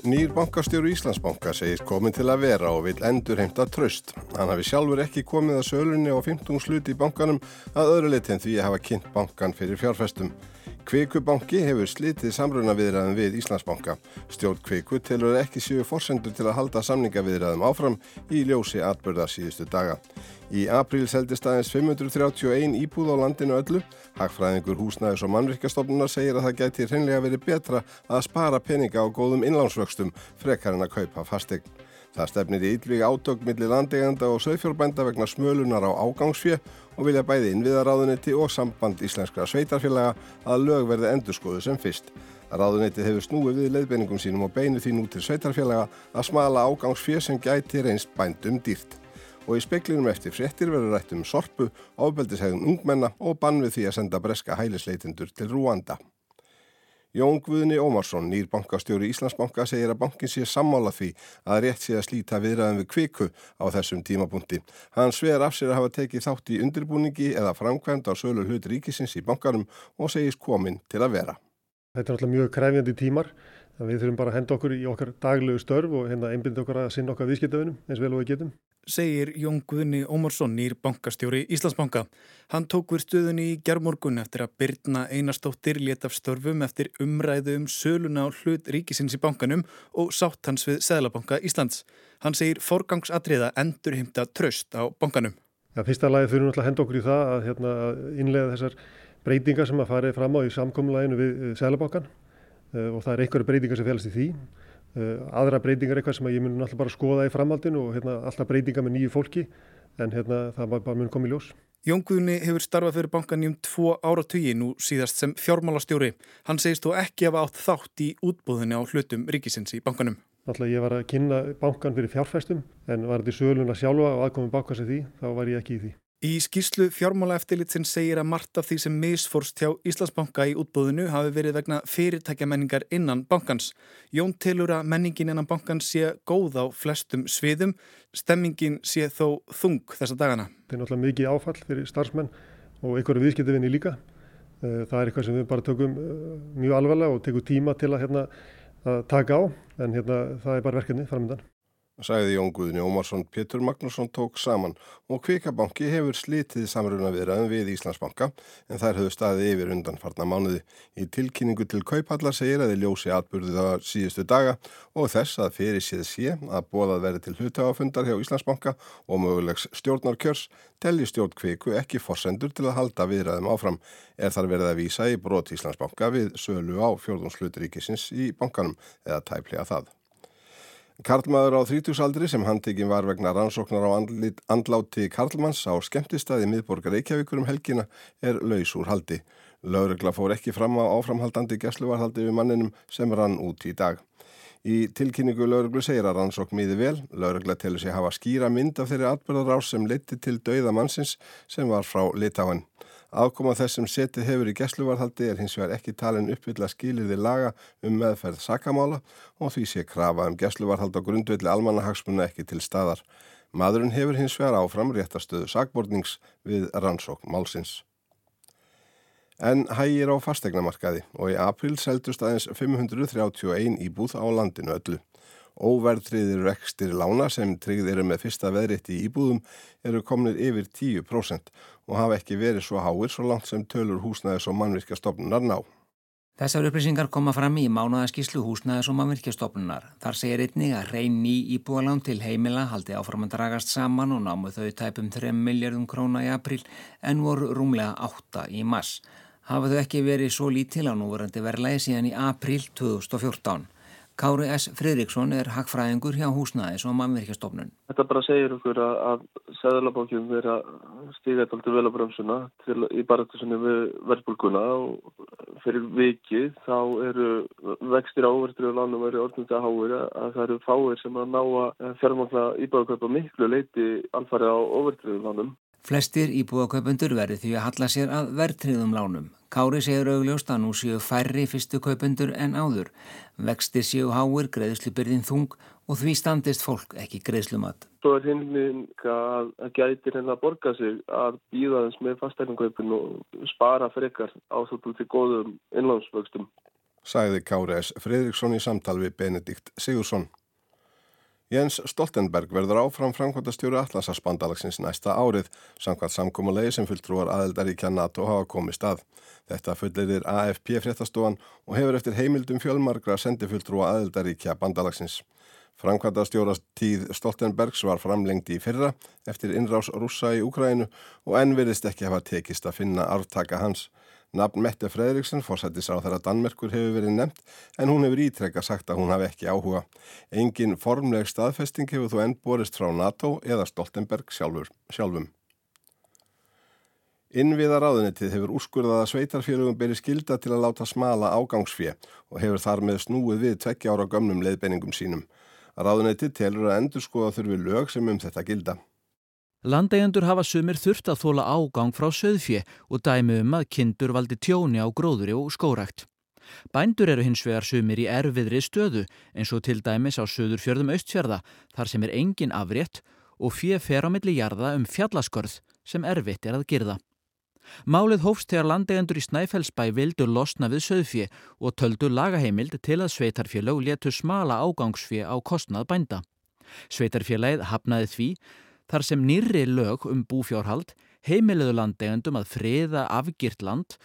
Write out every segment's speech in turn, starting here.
Nýr bankastjóru Íslandsbanka segist komin til að vera og vil endur heimta tröst. Hann hafi sjálfur ekki komið að sölunni á 15 sluti í bankanum að öðru leiti en því að hafa kynnt bankan fyrir fjárfestum. Kveikubanki hefur slitið samruna viðræðum við Íslandsbanka. Stjórn Kveiku telur ekki séu forsendur til að halda samningaviðræðum áfram í ljósi atbyrða síðustu daga. Í apríl seldist aðeins 531 íbúð á landinu öllu. Hagfræðingur húsnæðis og mannvirkjastofnunar segir að það gæti hreinlega verið betra að spara peninga á góðum innlánsvöxtum frekar en að kaupa fastegn. Það stefnir í yllvík átök millir landeganda og sögfjórbænda vegna smölunar á ágangsfjö og vilja bæði innviðaráðunetti og samband íslenskra sveitarfélaga að lög verði endurskoðu sem fyrst. Ráðunetti hefur snúið við leiðbeiningum sínum og beinu því nú til sveitarfélaga að smala ágangsfjö sem gæti reynst bændum dýrt. Og í speklinum eftir fréttir verður rætt um sorpu, ábeldishegðum ungmenna og bann við því að senda breska hælisleitindur til Rúanda. Jón Guðni Ómarsson, nýr bankastjóri Íslandsbanka, segir að bankin sé sammála því að rétt sé að slíta viðræðum við kviku á þessum tímapunkti. Hann sver af sér að hafa tekið þátt í undirbúningi eða framkvæmd á sölu hlut ríkisins í bankarum og segist komin til að vera. Þetta er alltaf mjög kræfjandi tímar. Við þurfum bara að henda okkur í okkar daglegu störf og hérna einbinda okkur að sinna okkar viðskiptaunum eins vel og við getum segir Jón Guðni Ómarsson nýr bankastjóri Íslandsbanka. Hann tók við stuðunni í gerðmorgun eftir að Byrna Einarstóttir let af störfum eftir umræðu um söluna á hlut ríkisins í bankanum og sátt hans við Sæðlabanka Íslands. Hann segir forgangsatriða endur heimta tröst á bankanum. Ja, fyrsta lagi þurfum við að henda okkur í það að hérna, innlega þessar breytingar sem að farið fram á í samkomlæginu við Sæðlabankan og það er einhverju breytingar sem félast í því. Eh, aðra breytingar er eitthvað sem ég mun alltaf bara skoða í framhaldinu og hérna, alltaf breytingar með nýju fólki en hérna, það bara mun komið ljós. Jón Guðni hefur starfað fyrir bankan í um tvo áratögi nú síðast sem fjármálastjóri. Hann segist þó ekki hafa átt þátt í útbúðinni á hlutum ríkisins í bankanum. Alltaf ég var að kynna bankan fyrir fjárfæstum en var þetta í söluna sjálfa og aðkominn bankans í því, þá var ég ekki í því. Í skýrslu fjármála eftirlitsin segir að margt af því sem misforst hjá Íslandsbanka í útbúðinu hafi verið vegna fyrirtækjamenningar innan bankans. Jón tilur að menningin innan bankans sé góð á flestum sviðum, stemmingin sé þó þung þessa dagana. Það er náttúrulega mikið áfall fyrir starfsmenn og einhverju viðskiptavinni líka. Eh, það er eitthvað sem við bara tökum eh, mjög alvarlega og tekum tíma til að, hérna, að taka á en hérna, það er bara verkefni framöndan sagði Jón Guðni Ómarsson Pétur Magnússon tók saman og Kvikabanki hefur slitið samruna viðraðum við Íslandsbanka en þær höfðu staðið yfir undan farna mánuði. Í tilkynningu til Kaupallar segir að þið ljósi atbyrðið á síðustu daga og þess að fyrir síð sé að bóðað verið til hlutafundar hjá Íslandsbanka og mögulegs stjórnarkjörs telli stjórn Kviku ekki forsendur til að halda viðraðum áfram er þar verið að vísa í brot Íslandsbanka við sölu á fjórðunslutríkisins í bankanum eða tæplega það. Karlmaður á þrítúsaldri sem handtekinn var vegna rannsóknar á andláti Karlmanns á skemmtistæði miðborgar Reykjavíkur um helgina er laus úr haldi. Lauregla fór ekki fram á áframhaldandi gæsluvarhaldi við manninum sem rann út í dag. Í tilkynningu Laureglu segir að rannsók miði vel. Lauregla telur sig hafa skýra mynd af þeirri atbyrðarás sem leiti til dauða mannsins sem var frá Litáin. Afkoma þess sem setið hefur í gesluvarhaldi er hins vegar ekki talin uppvilla skilirði laga um meðferð sakamála og því sé krafa um gesluvarhald á grundvelli almannahagsmunna ekki til staðar. Madurinn hefur hins vegar áfram réttastöðu sakbornings við rannsók málsins. En hægir á fastegnamarkaði og í april seldust aðeins 531 íbúð á landinu öllu. Óverðtriðir rekstir lána sem tryggð eru með fyrsta veðrétti í íbúðum eru komnir yfir 10% og hafa ekki verið svo háir svo langt sem tölur húsnæðis og mannvirkjastofnunar ná. Þessar upplýsingar koma fram í mánuðaskíslu húsnæðis og mannvirkjastofnunar. Þar segir einnig að reyn ný íbúalán til heimila haldi áfram að dragast saman og námu þau tæpum 3 miljardum króna í april en voru rúmlega 8 í mass. Hafa þau ekki verið svo lítil á núverandi verðlægi síðan í april 2014. Kári S. Fridriksson er hagfræðingur hjá húsnæðis og mannverkjastofnun. Þetta bara segir okkur að, að Sæðalabókjum verið að þetta aldrei vel á bremsuna til, í baratusunni við verðbólguna og fyrir vikið þá eru vextir áverðri og lánum verið orðnandi að háir að það eru fáir sem að ná að fjármákla íbáðakaupa miklu leiti alfarið á óverðri lánum. Flestir íbúðakaupundur verði því að halla sér að verðtriðum lánum. Kári segir augljóst að nú séu færri fyrstu kaupundur en áður. Vexti séu háir, greiðslubyrðin þung og því standist fólk ekki greiðslumat. Svo er hinning að, að gætir henni að borga sig að býða þess með fastegningaupin og spara frekar ásóttu til góðum innlánsvöxtum. sagði Kári S. Fredriksson í samtal við Benedikt Sigursson. Jens Stoltenberg verður áfram framkvæmtastjóru Atlasarspandalagsins næsta árið, samkvæmt samkómulegi sem fulltrúar aðeldaríkja NATO hafa komið stað. Þetta fullirir AFP fréttastofan og hefur eftir heimildum fjölmargra sendifulltrúa aðeldaríkja bandalagsins. Framkvæmtastjórast tíð Stoltenbergs var framlengt í fyrra eftir innrás rúsa í Úkrænu og enn verðist ekki hafa tekist að finna arftaka hans. Nafn Mette Fredriksson, fórsættis á þeirra Danmerkur, hefur verið nefnt en hún hefur ítrekka sagt að hún hafi ekki áhuga. Engin formleg staðfesting hefur þú enn borist frá NATO eða Stoltenberg sjálfur, sjálfum. Innviða ráðunitið hefur úrskurðað að sveitarfélögum beri skilda til að láta smala ágangsfjö og hefur þar með snúið við tveggja ára gömnum leiðbeiningum sínum. Ráðunitið telur að endur skoða þurfi lög sem um þetta gilda. Landeigendur hafa sumir þurft að þóla ágang frá söðfje og dæmi um að kindur valdi tjóni á gróðuri og skórækt. Bændur eru hins vegar sumir í erfiðri stöðu eins og til dæmis á söður fjörðum austfjörða þar sem er engin afrétt og fjö fer á milli jarða um fjallaskorð sem erfitt er að girða. Málið hófst þegar landeigendur í Snæfellsbæ vildu losna við söðfje og töldu lagaheimild til að sveitarfélög letu smala ágangsfje á kostnað bænda. Sveitarfélagið hafnaði því þar sem nýri lög um búfjárhald heimiluðu landegendum að friða afgirt land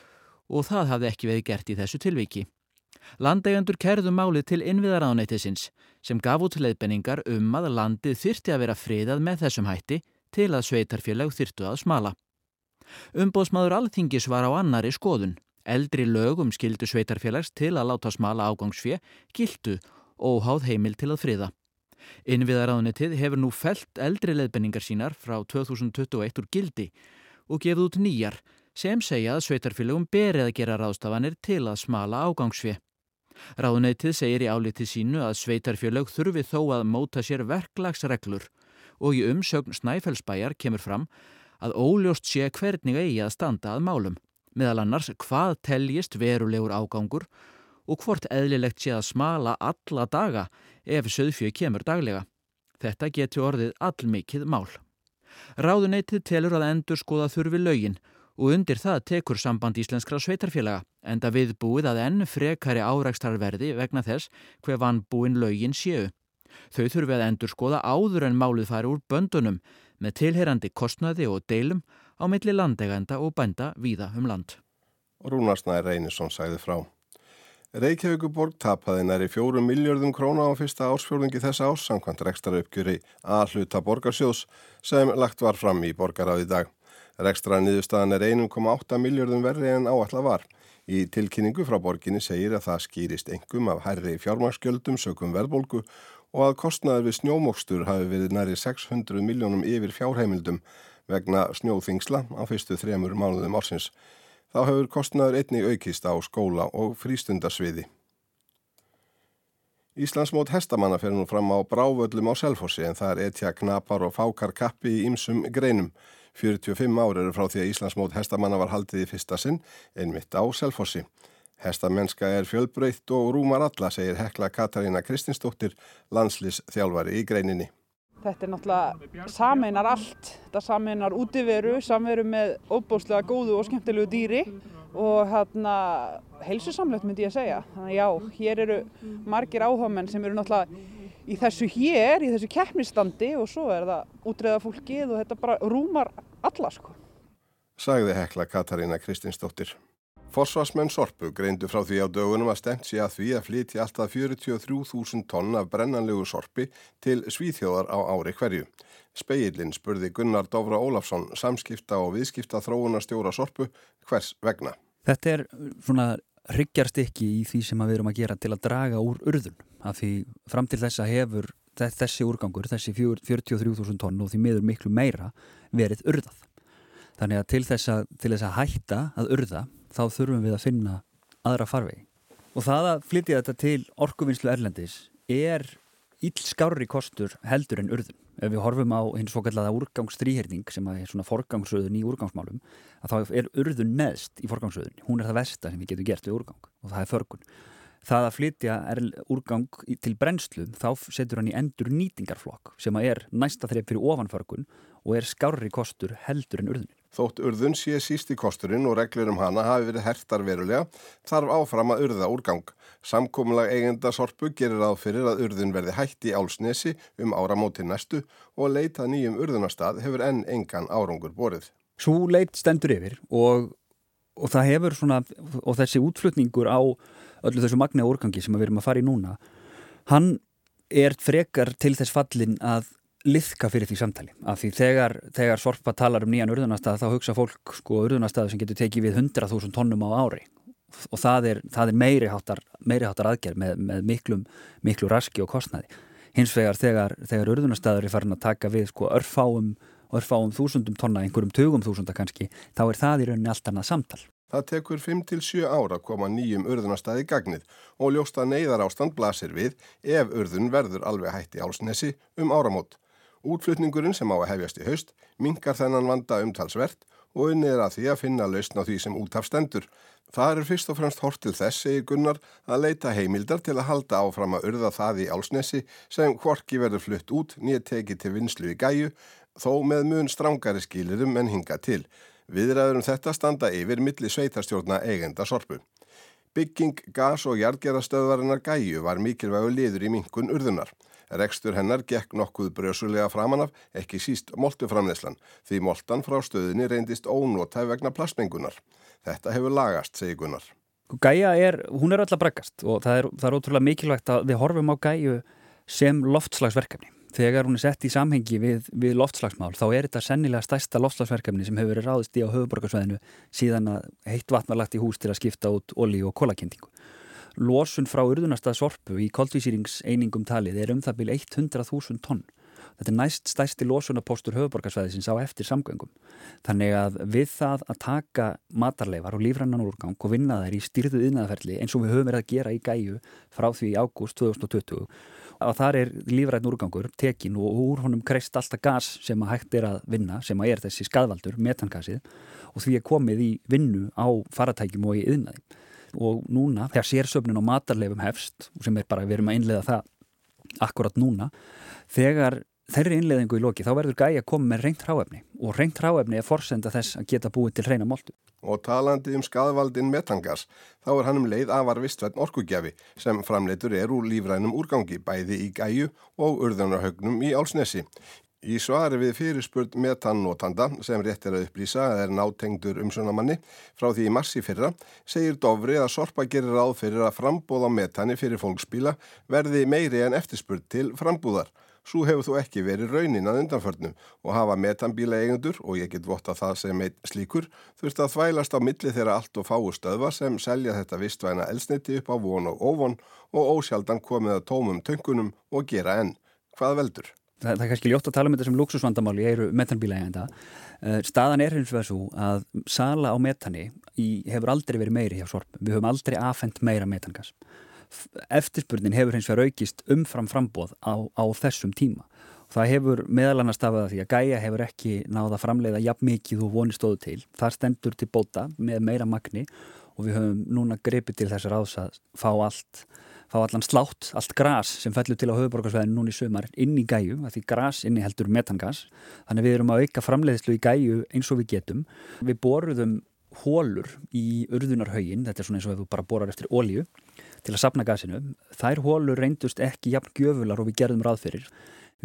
og það hafði ekki veið gert í þessu tilviki. Landegendur kerðu málið til innviðaráðnættisins sem gaf út leiðbenningar um að landið þyrti að vera friðað með þessum hætti til að sveitarfélag þyrtu að smala. Umbóðsmaður alþingis var á annari skoðun. Eldri lög um skildu sveitarfélags til að láta smala ágangsfje gildu og háð heimil til að friða. Innviðaráðunitið hefur nú felt eldri leðbenningar sínar frá 2021 úr gildi og gefið út nýjar sem segja að sveitarfélögum berið að gera ráðstafanir til að smala ágangsfið. Ráðunitið segir í álitið sínu að sveitarfélög þurfi þó að móta sér verklagsreglur og í umsögn Snæfellsbæjar kemur fram að óljóst sé hvernig eigi að standa að málum, meðal annars hvað teljist verulegur ágangur og hvort eðlilegt sé að smala alla daga ef söðfjög kemur daglega. Þetta getur orðið allmikið mál. Ráðuneytið telur að endur skoða þurfi lögin og undir það tekur samband íslenskra sveitarfélaga enda viðbúið að enn frekari árækstarverði vegna þess hver vann búin lögin séu. Þau þurfi að endur skoða áður en málið fari úr böndunum með tilherandi kostnaði og deilum á milli landeganda og bænda víða um land. Rúnarsnæði Reynisson sæði frá. Reykjavíkuborg tapaði næri fjórum miljardum króna á fyrsta ársfjórðingi þessa ás samkvæmt rekstra uppgjöri að hluta borgarsjóðs sem lagt var fram í borgaráði dag. Rekstra niðurstaðan er 1,8 miljardum verri en áallar var. Í tilkynningu frá borginni segir að það skýrist engum af hærri fjármarsgjöldum sökum verðbólgu og að kostnaður við snjómokstur hafi verið næri 600 miljónum yfir fjárheimildum vegna snjóþingsla á fyrstu þremur mánuðum ársins. Þá hefur kostnaður einnig aukist á skóla og frístundarsviði. Íslandsmót hestamanna fer nú fram á brávöllum á Selfossi en það er etja knapar og fákar kappi í ymsum greinum. 45 ár eru frá því að Íslandsmót hestamanna var haldið í fyrsta sinn, einmitt á Selfossi. Hestamennska er fjölbreytt og rúmar alla, segir Hekla Katarína Kristinsdóttir, landslis þjálfari í greininni. Þetta er náttúrulega sameinar allt. Þetta sameinar útiveru, samveru með óbúslega góðu og skemmtilegu dýri og hérna heilsusamlegt myndi ég að segja. Þannig að já, hér eru margir áhagmenn sem eru náttúrulega í þessu hér, í þessu keppnistandi og svo er það útreða fólkið og þetta bara rúmar alla sko. Sagði hekla Katarína Kristinsdóttir. Forsvarsmenn Sorpu greindu frá því á dögunum að stemt sé að því að flyti alltaf 43.000 tonn af brennanlegu sorpi til svíþjóðar á ári hverju. Speillin spurði Gunnar Dófra Ólafsson, samskipta og viðskipta þróunarstjóra Sorpu, hvers vegna? Þetta er svona ryggjarst ekki í því sem við erum að gera til að draga úr urðun. Af því fram til þessa hefur þessi úrgangur, þessi 43.000 tonn og því miður miklu meira verið urðað. Þannig að til þess að, til þess að hætta að urða þá þurfum við að finna aðra farvegi. Og það að flytja þetta til orkuvinnslu erlendis er íllskárri kostur heldur en urðun. Ef við horfum á hins svo kallaða úrgangsstríherning sem er svona forgangsröðun í úrgangsmálum að þá er urðun neðst í forgangsröðun. Hún er það versta sem við getum gert við úrgang og það er förgun. Það að flytja úrgang til brennslu þá setur hann í endur nýtingarflokk sem er næsta þrepp fyrir ofanförgun og er skárri kostur heldur en urðunir. Þótt urðun sé síst í kosturinn og reglur um hana hafi verið hertar verulega, þarf áfram að urða úrgang. Samkominlag eigenda sorpu gerir að fyrir að urðun verði hætt í álsnesi um áramóti næstu og leita nýjum urðunarstað hefur enn engan árangur borið. Svo leit stendur yfir og, og það hefur svona, og þessi útflutningur á öllu þessu magna úrgangi sem við erum að fara í núna, hann er frekar til þess fallin að liðka fyrir því samtali. Af því þegar, þegar Sorpa talar um nýjan urðunastað þá hugsa fólk sko urðunastað sem getur tekið við 100.000 tónnum á ári. Og það er, það er meiri háttar, háttar aðgerð með, með miklum, miklu raski og kostnaði. Hins vegar þegar, þegar urðunastaður er farin að taka við sko örfáum, örfáum þúsundum tonna, einhverjum tugum þúsunda kannski þá er það í rauninni allt annað samtal. Það tekur 5-7 ára koma nýjum urðunastæði gagnið og ljósta neyðar ástand blasir við ef urðun verður alveg hætti álsnesi um áramót. Útflutningurinn sem á að hefjast í haust mingar þennan vanda umtalsvert og unnið er að því að finna lausn á því sem útaf stendur. Það er fyrst og fremst hort til þess, segir Gunnar, að leita heimildar til að halda áfram að urða það í álsnesi sem hvorki verður flutt út nýja tekið til vinslu í gæju, þó með mun strángari skilirum en hinga til. Viðræður um þetta standa yfir milli sveitarstjórna eigenda sorpu. Bygging, gas og jarðgerastöðvarinnar gæju var mikilvægu liður í minkun urðunar. Rekstur hennar gekk nokkuð brösulega framanaf, ekki síst moltuframneslan, því moltan frá stöðinni reyndist ónótæg vegna plastmengunar. Þetta hefur lagast, segir Gunnar. Gæja er, hún er öll að bregast og það er, það er ótrúlega mikilvægt að við horfum á gæju sem loftslagsverkefni. Þegar hún er sett í samhengi við, við loftslagsmál þá er þetta sennilega stærsta loftslagsverkefni sem hefur verið ráðist í á höfuborgarsvæðinu síðan að heitt vatn var lagt í hús til að skipta út olí og kólakendingu losun frá urðunastað sorpu í koldvísýringseiningum talið er um það byrju 100.000 tonn. Þetta er næst stæsti losunapostur höfuborgarsvæðisins á eftir samgöngum. Þannig að við það að taka matarleifar og lífrannan úrgang og vinna þær í styrðuð innæðaferli eins og við höfum verið að gera í gæju frá því í ágúst 2020 og þar er lífræðin úrgangur tekin og úr honum kreist alltaf gas sem að hægt er að vinna, sem að er þessi skadvaldur, metangasið og því er komið í vinnu á faratækjum og í yðnaði og núna þegar sérsöfnin og matarleifum hefst sem er bara, við erum að innlega það akkurat núna, þegar þeirri innleðingu í loki, þá verður gæi að koma með reynt ráefni og reynt ráefni er forsenda þess að geta búið til reyna moltu. Og talandi um skadvaldin metangas, þá er hann um leið afar vistvært orkugjafi sem framleitur er úr lífrænum úrgangi bæði í gæju og urðunarhaugnum í Álsnesi. Í svari við fyrirspurt metannótanda sem rétt er að upplýsa er nátengdur umsunamanni frá því í massi fyrra segir Dovri að Sorpa gerir ráð fyrir að frambóða metani fyrir fólksbíla verði meiri en eftirspurt til frambúðar. Svo hefur þú ekki verið raunin að undanförnum og hafa metanbíla eigendur og ég get votta það sem eitt slíkur þurft að þvælast á milli þeirra allt og fáu stöðva sem selja þetta vistvæna elsniti upp á von og óvon og ósjaldan komið að tómum töngunum og gera enn. Hvað veldur? Það, það er kannski ljótt að tala um þetta sem luxusvandamál í eiru metanbíla eigenda. Uh, staðan er hins vegar svo að sala á metani í, hefur aldrei verið meiri hjá sorp. Við höfum aldrei afhengt meira metangas. Eftirspurnin hefur hins vegar aukist umfram frambóð á, á þessum tíma. Það hefur meðal annars stafað að því að gæja hefur ekki náða framleiða jafn mikið og vonið stóðu til. Það stendur til bóta með meira magni og við höfum núna grepið til þess að ráðs að fá allt fá allan slátt, allt gras sem fellur til á höfuborgarsvæðinu núni í sömar inn í gæju, að því gras inni heldur metangas þannig við erum að auka framleiðslu í gæju eins og við getum. Við boruðum hólur í urðunarhaugin, þetta er svona eins og ef þú bara borar eftir ólíu til að sapna gasinu. Þær hólur reyndust ekki jafn gjöfular og við gerðum ráðferir.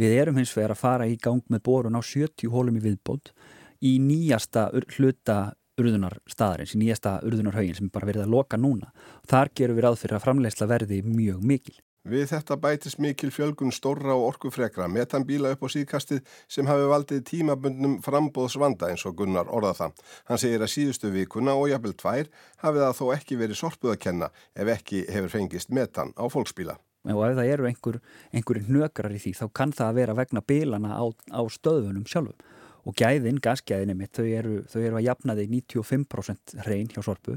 Við erum hins vegar að fara í gang með borun á 70 hólum í viðbót í nýjasta hluta urðunar staðarins, í nýjasta urðunarhaugin sem bara verið að loka núna. Þar gerum við ráð fyrir að framlegsla verði mjög mikil. Við þetta bætist mikil fjölgun stórra og orkufrekra metanbíla upp á síðkastið sem hafi valdið tímabundnum frambóðsvanda eins og Gunnar orða það. Hann segir að síðustu vikuna og jafnvel tvær hafi það þó ekki verið sorpuð að kenna ef ekki hefur fengist metan á fólksbíla. Og ef það eru einhver, einhverjum hnökrar í því þá kann það að vera vegna bílana á, á stöðunum sjálfum og gæðin, gasgæðin mitt, þau eru, þau eru að jafna þig 95% hrein hjá sorpu.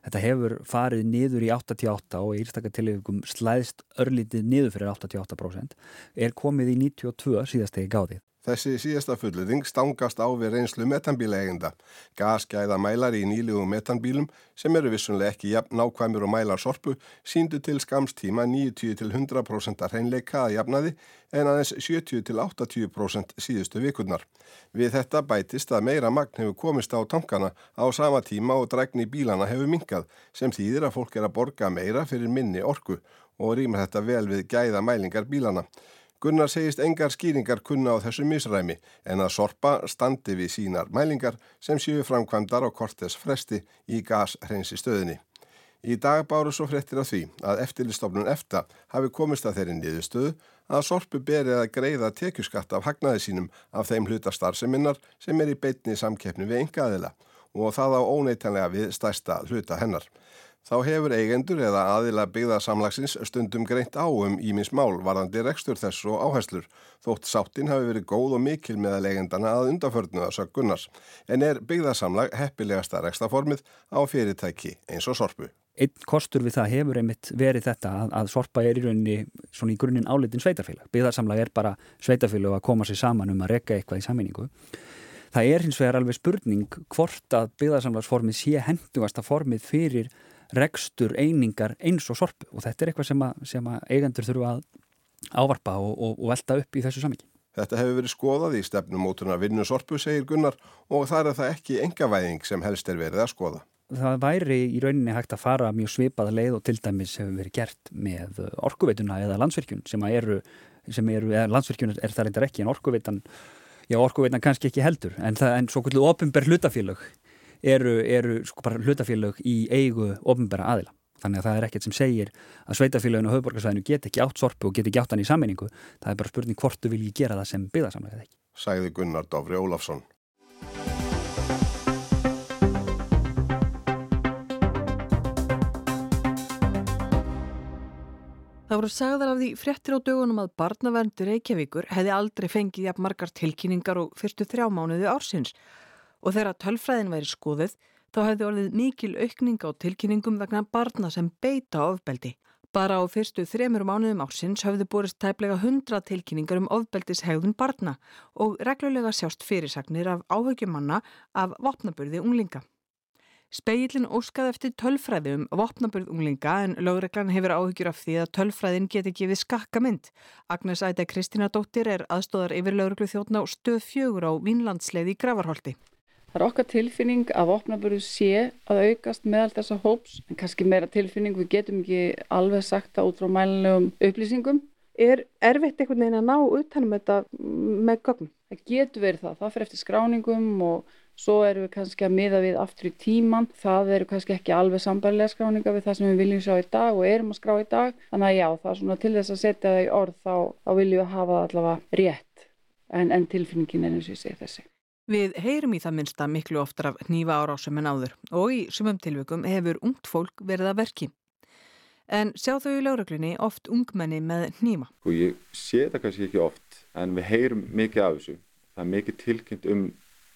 Þetta hefur farið niður í 88 og í einstaklega slæðist örlítið niður fyrir 88%, er komið í 92 síðastegi gáðið. Þessi síðasta fullurðing stangast á við reynslu metanbílaegenda. Gasgæða mælar í nýlugum metanbílum sem eru vissunlega ekki jafn nákvæmur og mælar sorpu síndu til skamstíma 90-100% hreinleika að jafnaði en aðeins 70-80% síðustu vikurnar. Við þetta bætist að meira magn hefur komist á tankana á sama tíma og drækni bílana hefur minkað sem þýðir að fólk er að borga meira fyrir minni orku og rýmar þetta vel við gæða mælingar bílana. Gunnar segist engar skýringar kunna á þessu misræmi en að sorpa standi við sínar mælingar sem séu framkvæmdar á kortes fresti í gashreinsi stöðinni. Í dag báru svo frettir af því að eftirlistofnun EFTA hafi komist að þeirri niðurstöðu að sorpu berið að greiða tekjuskatt af hagnaði sínum af þeim hlutastarseminnar sem er í beitni samkeppni við engaðila og það á óneitanlega við stærsta hluta hennar. Þá hefur eigendur eða aðila byggðarsamlagsins stundum greint á um ímins mál varðandi rekstur þess og áherslur. Þótt sáttin hafi verið góð og mikil meðal eigendana að undanförnu þess að gunnars. En er byggðarsamlag heppilegasta rekstaformið á fyrirtæki eins og sorpu. Einn kostur við það hefur einmitt verið þetta að, að sorpa er í rauninni svona í grunninn álitin sveitafélag. Byggðarsamlag er bara sveitafélag að koma sér saman um að rekka eitthvað í sammenningu. Það er hins vegar alveg spurning hvort að byggðarsamlagsformið sé hendugasta formið fyrir rekstur einingar eins og sorpu og þetta er eitthvað sem að, sem að eigendur þurfa að ávarpa og, og, og velta upp í þessu samíki. Þetta hefur verið skoðað í stefnumótunar vinnu sorpu, segir Gunnar, og þar er það ekki engavæðing sem helst er verið að skoða. Það væri í rauninni hægt að fara mjög svipaða leið og til dæmis hefur verið gert með orkuveituna eða landsverkjun sem eru, sem eru landsverkjun er það reyndar ekki en orkuveitan, já orkuveitan kannski ekki heldur en það er svo kvöldu ofinberð hlutafélög eru, eru sko bara hlutafélög í eigu ofinbæra aðila. Þannig að það er ekkert sem segir að sveitafélaginu og höfuborgarsvæðinu get ekki átt sorpu og get ekki átt hann í sammenningu. Það er bara spurning hvort þú vilji gera það sem byggðarsamlega ekki. Sæði Gunnar Dófri Ólafsson. Það voru sagðar af því fréttir á dögunum að barnaverndi Reykjavíkur hefði aldrei fengið jafn margar tilkynningar og fyrstu þrjá mánuði ársins og þegar tölfræðin væri skoðuð þá hefði orðið mikil aukning á tilkynningum vegna barna sem beita ofbeldi. Bara á fyrstu þremur mánuðum ársins höfðu borist tæplega 100 tilkynningar um ofbeldishegðun barna og reglulega sjást fyrirsagnir af áhugjumanna af vopnaburði unglinga. Speillin óskaði eftir tölfræði um vopnaburð unglinga en lögreglan hefur áhugjur af því að tölfræðin geti gefið skakka mynd. Agnes Æta Kristina Dóttir er aðstóðar yfir lögreglu þjóttna og stöð fjögur á Vínlandsleið í Gravarholti. Það er okkar tilfinning að vopnaburðu sé að aukast meðal þessa hóps en kannski meira tilfinning, við getum ekki alveg sagt það út frá mælinlegum upplýsingum. Er erfitt einhvern veginn að ná utanum þetta með gögnum? Það getur verið það, það fyrir eftir skráningum og svo erum við kannski að miða við aftur í tíman. Það eru kannski ekki alveg sambarilega skráninga við það sem við viljum sjá í dag og erum að skrá í dag. Þannig að já, það er svona til þess að setja það í orð þá, þá viljum við hafa það allavega rétt en, en tilfinningin er eins og ég segi þessi. Við heyrum í það minnsta miklu oftar af nýfa árásum en áður og í sumum tilveikum hefur ungt fólk verið að verki. En sjá þau í lauröglunni oft ungmenni með nýma? Sko ég sé það kannski ekki oft en við heyrum mikið af þessu. Það er mikið tilkynnt um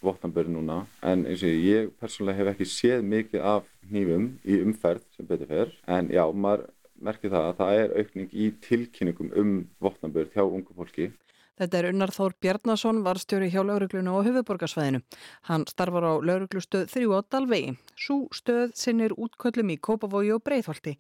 votnambörn núna en eins og ég persónulega hef ekki séð mikið af nýfum í umferð sem betur fer en já, maður merkir það að það er aukning í tilkynningum um votnambörn hjá ungu fólki. Þetta er Unnar Þór Bjarnason, varstjóri hjá lauruglunu og höfuborgarsvæðinu. Hann starfar á lauruglustöð 3 á Dalvegi. Sú stöð sinnir útköllum í Kópavogi og Breitholti.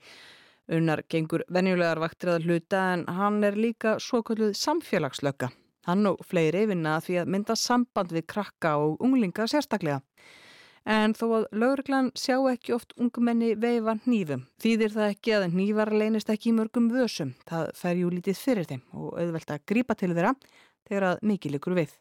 Unnar gengur venjulegar vaktir að hluta en hann er líka svo kölluð samfélagslöka. Hann og fleiri vinna því að mynda samband við krakka og unglinga sérstaklega en þó að lauruglan sjá ekki oft ungumenni veifa nýfum. Þýðir það ekki að nývar leynist ekki í mörgum vösum. Það fer jú lítið fyrir þeim og auðvelt að grípa til þeirra þegar að mikið likur við.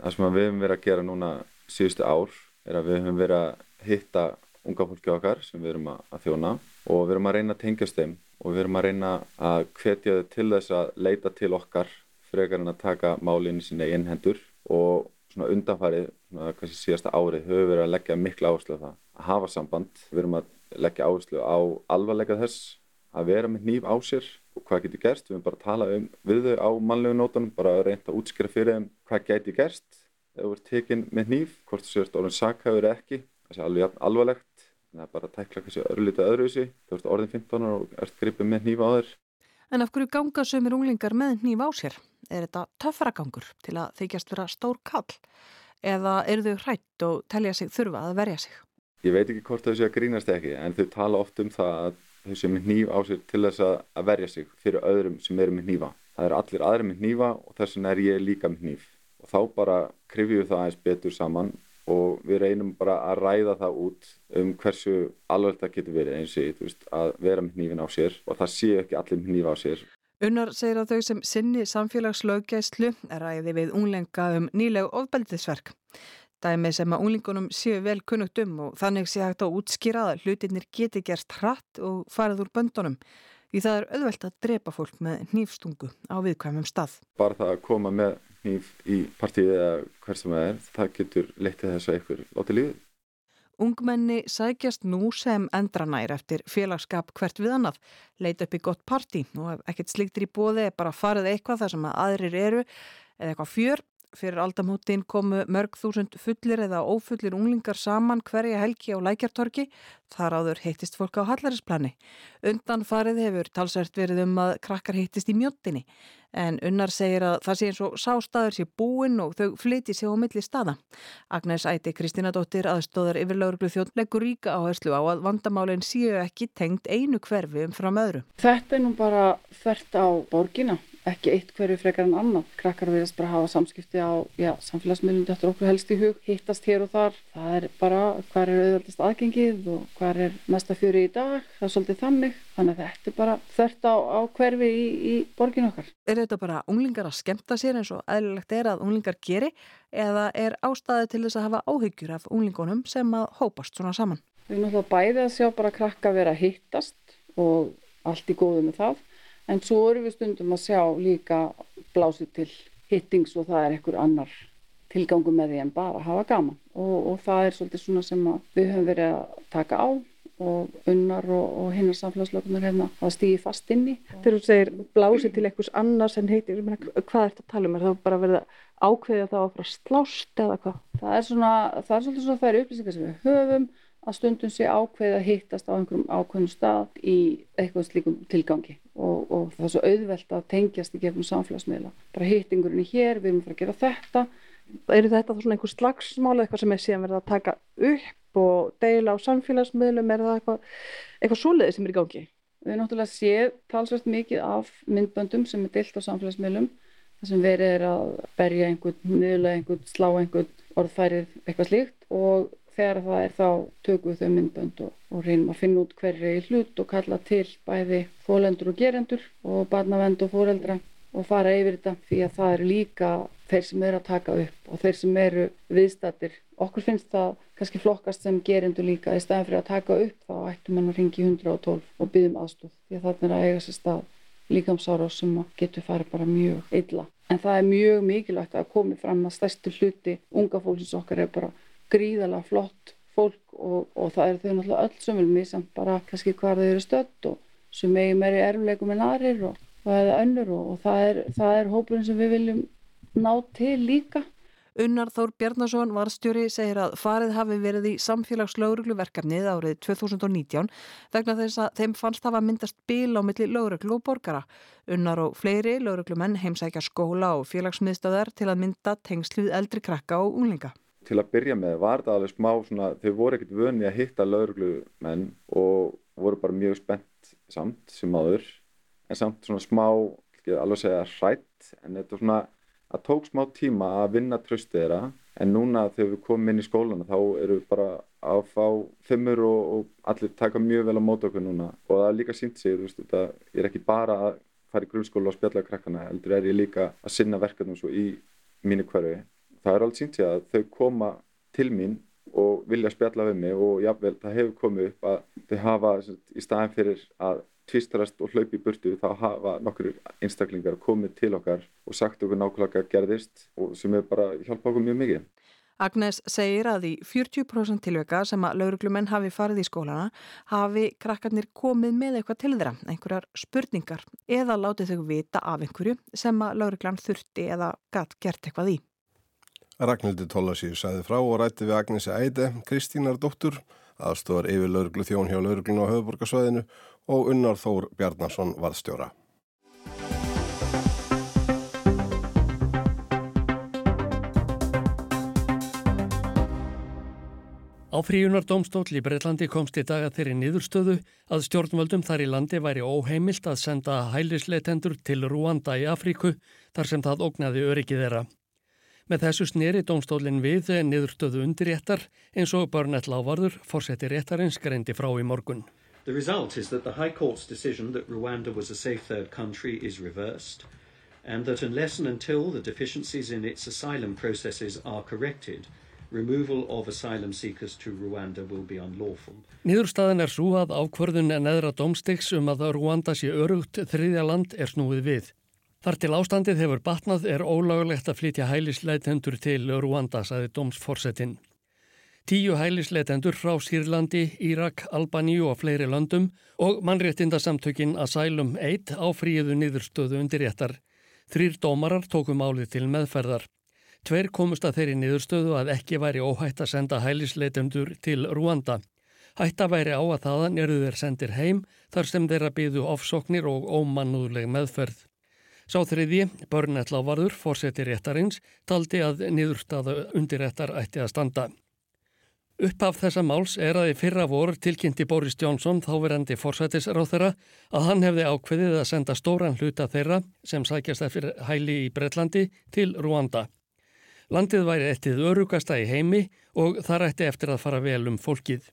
Það sem við höfum verið að gera núna síðustu ár er að við höfum verið að hitta unga fólki okkar sem við erum að þjóna og við erum að reyna að tengjast þeim og við erum að reyna að hvetja þau til þess að leita til okkar frekar en að taka málinni sína í innhendur og svona undanfarið, svona kannski síðasta árið höfum við verið að leggja miklu áherslu á það að hafa samband, við erum að leggja áherslu á alvarleika þess að vera með nýf á sér og hvað getur gerst. Við erum bara að tala um við þau á mannlegu nótunum, bara að reynda að útskýra fyrir þeim hvað getur gerst ef þú ert tekinn með nýf, hvort þú sést orðin sakhæfur eða ekki, það sé alveg alvarlegt. Það er bara að tækla kannski örlítið öðruvísi þú ert orðin 15 og ert gripið með nýf á þér. En af hverju ganga sömur unglingar með nýf á sér? Er þetta töffragangur til að þykjast vera stór kall? Eða eru þau hrætt og telja sig þurfa að verja sig? Ég veit ekki hvort þau séu að grínast ekki en þau tala oft um það að þau séu með nýf á sér til þess að verja sig fyrir öðrum sem eru með nýfa. Það eru allir aðri með nýfa og þess vegna er ég líka með nýf. Og þá bara krifjum við það aðeins betur saman og við reynum bara að ræða það út um hversu alveg það getur verið eins og að vera með nýfin á sér og það séu ekki allir með nýfa á sér. Unnar segir að þau sem sinni samfélagslöggæslu ræði við unglenga um nýlegu ofbeldisverk. Dæmi sem að unglingunum séu vel kunnugt um og þannig sé hægt að útskýra að hlutinir geti gerst hratt og farið úr böndunum. Því það er auðvelt að drepa fólk með nýfstungu á viðkvæmum stað. Bara það að koma með nýf í partíið eða hver sem það er, það getur letið þess að ykkur láti lífið. Ungmenni sækjast nú sem endranær eftir félagskap hvert við annað, leita upp í gott partí. Og ef ekkert sliktir í bóði er bara farið eitthvað þar sem að aðrir eru eða eitthvað fjör Fyrir aldamótin komu mörg þúsund fullir eða ófullir unglingar saman hverja helgi á lækjartorki, þar áður heittist fólk á hallarisplani. Undan farið hefur talsvert verið um að krakkar heittist í mjóttinni, en unnar segir að það sé eins og sástaður sé búinn og þau flyti sig á milli staða. Agnes Æti Kristínadóttir aðstóðar yfir lauruglu þjótt leggur ríka áherslu á að vandamálinn séu ekki tengt einu hverfi um fram öðru. Þetta er nú bara þvert á borgina ekki eitt hverju frekar en annað. Krakkar verðast bara hafa samskipti á samfélagsmiðlum þetta okkur helst í hug, hittast hér og þar. Það er bara hvað er auðvöldast aðgengið og hvað er mesta fjöri í dag. Það er svolítið þannig. Þannig að þetta er bara þörft á, á hverfi í, í borgin okkar. Er þetta bara unglingar að skemta sér eins og eðlilegt er að unglingar geri eða er ástæði til þess að hafa áhyggjur af unglingunum sem að hópast svona saman? Við erum náttúrulega bæðið að sjá bara krakka vera hittast og allt í góðu með það en svo erum við stundum að sjá líka blásið til hittings og það er einhver annar tilgangu með því en bara að hafa gaman og, og það er svolítið svona sem við höfum verið að taka á og unnar og, og hinnar samfélagslökunar hérna að stýði fast inn í. Þegar þú segir blásið til einhvers annars en heitir, hvað er þetta að tala um? Er það bara verið að ákveðja það að fara slást eða hvað? Það er svona, það er svolítið svona þær upplýsingar sem við höfum að stundum sé ákveðið að hittast á einhverjum ákveðnum stað í eitthvað slíkum tilgangi og, og það er svo auðvelt að tengjast í gefnum samfélagsmiðla. Bara hittingurinn í hér, við erum að gera þetta. Er þetta svona einhver slagsmála eitthvað sem er síðan verið að taka upp og deila á samfélagsmiðlum, er það eitthvað, eitthvað svoleiði sem er í gangi? Við erum náttúrulega séð talsvægt mikið af myndböndum sem er deilt á samfélagsmiðlum þar sem verið er að berja einhvern, miðla einhvern, slá einhvern orðfærið eitthvað slíkt og þegar það er þá tökum við þau myndbönd og, og reynum að finna út hverju í hlut og kalla til bæði fólendur og gerendur og barnavend og fóreldra og fara yfir þetta því að það eru líka þeir sem eru að taka upp og þeir sem eru viðstættir. Okkur finnst það kannski flokkast sem gerendur líka í staðan fyrir að taka upp þá ættum mann að ringi 112 og byggja um aðstof því að það er að eiga sér stað líkamsára sem getur farið bara mjög illa. En það er mjög mikilvægt að komi fram að stærstu hluti unga fólksins okkar er bara gríðalega flott fólk og, og það eru þau náttúrulega öll sem vil misa bara kannski hvað þau eru stött og sem eigi meiri erfleikum en aðrir og það er önnur og, og það er, er hópurinn sem við viljum ná til líka. Unnar Þór Bjarnason varstjóri segir að farið hafi verið í samfélagslaugrugluverkarnið árið 2019 vegna þess að þeim fannst hafa myndast bíl á milli lauruglu og borgara. Unnar og fleiri lauruglumenn heimsækja skóla og félagsmiðstöðar til að mynda tengsluð eldri krakka og unglinga til að byrja með var það alveg smá svona, þau voru ekkert vöni að hitta lauruglumenn og voru bara mjög spennt samt sem aður en samt svona smá, ekki alveg segja hrætt en þetta svona að tók smá tíma að vinna tröstu þeirra en núna þegar við komum inn í skólana þá eru við bara að fá fimmur og, og allir taka mjög vel á móta okkur núna. Og það er líka sínt sig, veist, þetta er ekki bara að fara í grunnskóla og spjalla krakkana, heldur er ég líka að sinna verkefnum svo í mínu hverfi það er alveg sínt sér að þau koma til mín og vilja spjalla við mig og jáfnvel það hefur komið upp að þau hafa í staðin fyrir að tvistrast og hlaupi í burtu þá hafa nokkur einstaklingar komið til okkar og sagt okkur nákvæmlega gerðist og sem hefur bara hjálpað okkur mjög mikið. Agnes segir að í 40% tilveka sem að lauruglumenn hafi farið í skólana hafi krakkarnir komið með eitthvað til þeirra, einhverjar spurningar eða látið þau vita af einhverju sem að lauruglan þurfti eða gætt gert eitthvað í. Ragnhildur Tólasíu sæði frá og rætti við Agnesi Æde, Kristínar dóttur, aðstofar yfir lauruglu þjón hjá lauruglun á höfuborgarsvæðinu og unnar Þór Bjarnarsson varðstjóra. Á fríunardómstól í Breitlandi komst í daga þeirri niðurstöðu að stjórnvöldum þar í landi væri óheimilt að senda hælisleitendur til Rúanda í Afríku þar sem það ógnaði öryggið þeirra. Með þessu sneri dómstólinn við niðurstöðu undirréttar eins og Börnett Lávarður fórseti réttarins greindi frá í morgun. The result is that the High Court's decision that Rwanda was a safe third country is reversed and that unless and until the deficiencies in its asylum processes are corrected removal of asylum seekers to Rwanda will be unlawful. Nýðurstaðin er svo að ákvörðun en eðra domstiks um að Rwanda sé örugt þriðja land er snúið við. Þar til ástandið hefur batnað er ólagulegt að flytja hælisleitendur til Rwanda, saði domsforsetin. Tíu hælisleitendur frá Sýrlandi, Írak, Albaníu og fleiri landum og mannréttindasamtökin Asylum 1 áfríðu niðurstöðu undir réttar. Þrýr dómarar tókum álið til meðferðar. Tveir komust að þeirri niðurstöðu að ekki væri óhætt að senda hælisleitendur til Rúanda. Hætta væri á að þaðan eru þeir sendir heim þar sem þeirra byðu ofsóknir og ómannúðleg meðferð. Sá þriði, Börnett Lávarður, fórseti réttarins, taldi að niðurstaða undir réttar ætti að standa. Uppaf þessa máls er að í fyrra vor tilkynnti Boris Johnson, þáverandi fórsætisráþurra, að hann hefði ákveðið að senda stóran hluta þeirra sem sækjast eftir hæli í Breitlandi til Rwanda. Landið væri ettið örugasta í heimi og þar ætti eftir að fara vel um fólkið.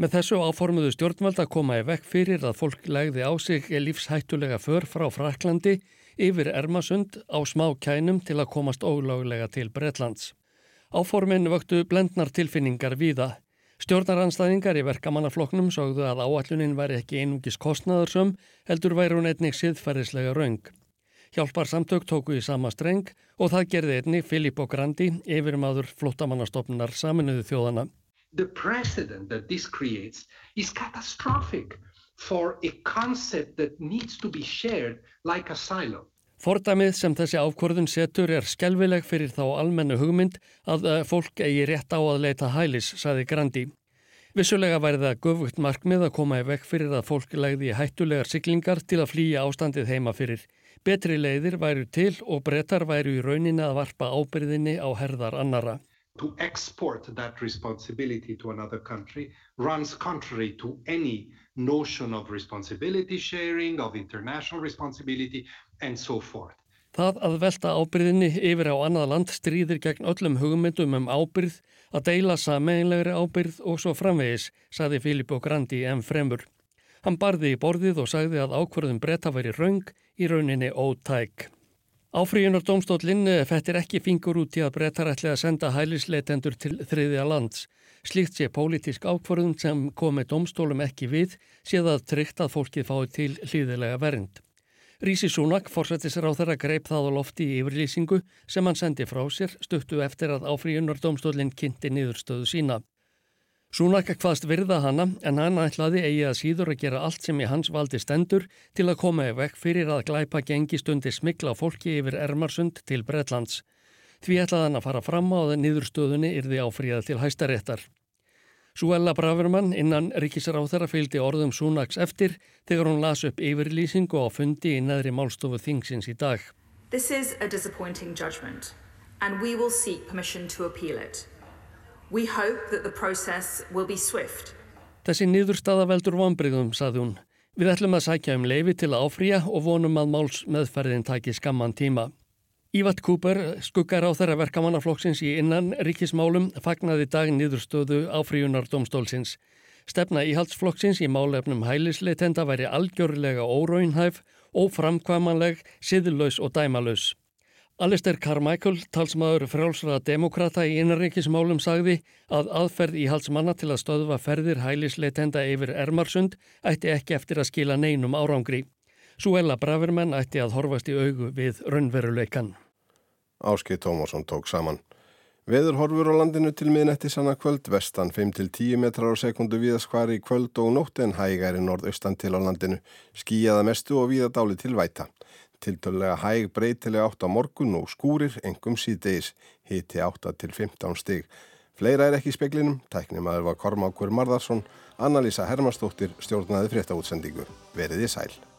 Með þessu áformuðu stjórnvald að koma í vekk fyrir að fólk legði á sig lífshættulega för frá Fraklandi yfir Ermasund á smá kænum til að komast ólögulega til Bretlands. Áformin vöktu blendnar tilfinningar víða. Stjórnaranstæðingar í verkamannafloknum sögðu að áallunin væri ekki einungis kostnaðursum, heldur væri hún einnig siðferðislega raung. Hjálpar samtök tóku í sama streng og það gerði einni Filippo Grandi, yfirmaður flottamannastofnunar saminuðu þjóðana. The precedent that this creates is catastrophic for a concept that needs to be shared like asylum. Fordamið sem þessi ákvörðun setur er skelvileg fyrir þá almennu hugmynd að eh, fólk eigi rétt á að leita hælis, saði Grandi. Vissulega væri það göfugt markmið að koma í vekk fyrir að fólk legði hættulegar siglingar til að flýja ástandið heima fyrir. Betri leiðir væru til og brettar væru í rauninni að varpa ábyrðinni á herðar annara. To export that responsibility to another country runs contrary to any notion of responsibility sharing, of international responsibility and so forth. Það að velta ábyrðinni yfir á annað land stríðir gegn öllum hugmyndum um ábyrð, að deila sameinlegri ábyrð og svo framvegis, saði Filippo Grandi en fremur. Hann barði í borðið og sagði að ákvarðum breyta væri raung í rauninni ótæk. Áfríunar domstólinn fettir ekki fingur út í að breytar ætli að senda hælisleitendur til þriðja lands. Slíkt sé pólitísk ákvarðum sem komi domstólum ekki við séð að tryggt að fólkið fái til hlýðilega vernd. Rísi Súnak fórsættisir á þeirra greip það á lofti í yfirlýsingu sem hann sendi frá sér stuttu eftir að áfríunar domstólinn kynnti niðurstöðu sína. Súnaka hvaðst virða hana en hann ætlaði eigi að síður að gera allt sem í hans valdi stendur til að koma í vekk fyrir að glæpa gengi stundi smikla fólki yfir Ermarsund til Bretlands. Því ætlaði hann að fara fram á að niðurstöðunni yrði áfríðað til hæstaréttar. Súella Bravermann innan ríkisráþara fylgdi orðum Súnaks eftir þegar hún las upp yfirlýsingu á fundi í neðri málstofu þingsins í dag. This is a disappointing judgment and we will seek permission to appeal it. We hope that the process will be swift. Þessi niðurstaða veldur vonbreyðum, saði hún. Við ætlum að sækja um leifi til að áfrýja og vonum að máls meðferðin taki skamman tíma. Ívat Cooper, skuggar á þeirra verkamannaflokksins í innan ríkismálum, fagnaði dag niðurstöðu áfríunar domstólsins. Stefna íhaldsflokksins í málefnum hælisleitenda væri algjörlega óraunhæf, óframkvamanleg, siðlaus og dæmalus. Alistair Carmichael, talsmaður frjálsra demokrata í innanríkismálum, sagði að aðferð í halsmanna til að stöðva ferðir hælisleitenda yfir Ermarsund ætti ekki eftir að skila neinum árangri. Súella Bravermann ætti að horfast í augu við raunveruleikan. Áskei Tómasson tók saman. Veður horfur á landinu til miðnetti sanna kvöld, vestan 5-10 metrar á sekundu viðaskvari í kvöld og nótt en hægæri norðaustan til á landinu, skíjaða mestu og viðadáli til væta. Tiltölulega hæg breytilega átt á morgun og skúrir, engum síðdeis, hiti 8 til 15 stig. Fleira er ekki í speklinum, tæknum aður var Kormákur Marðarsson, Anna-Lísa Hermannsdóttir stjórnaði frétta útsendingu. Veriði sæl.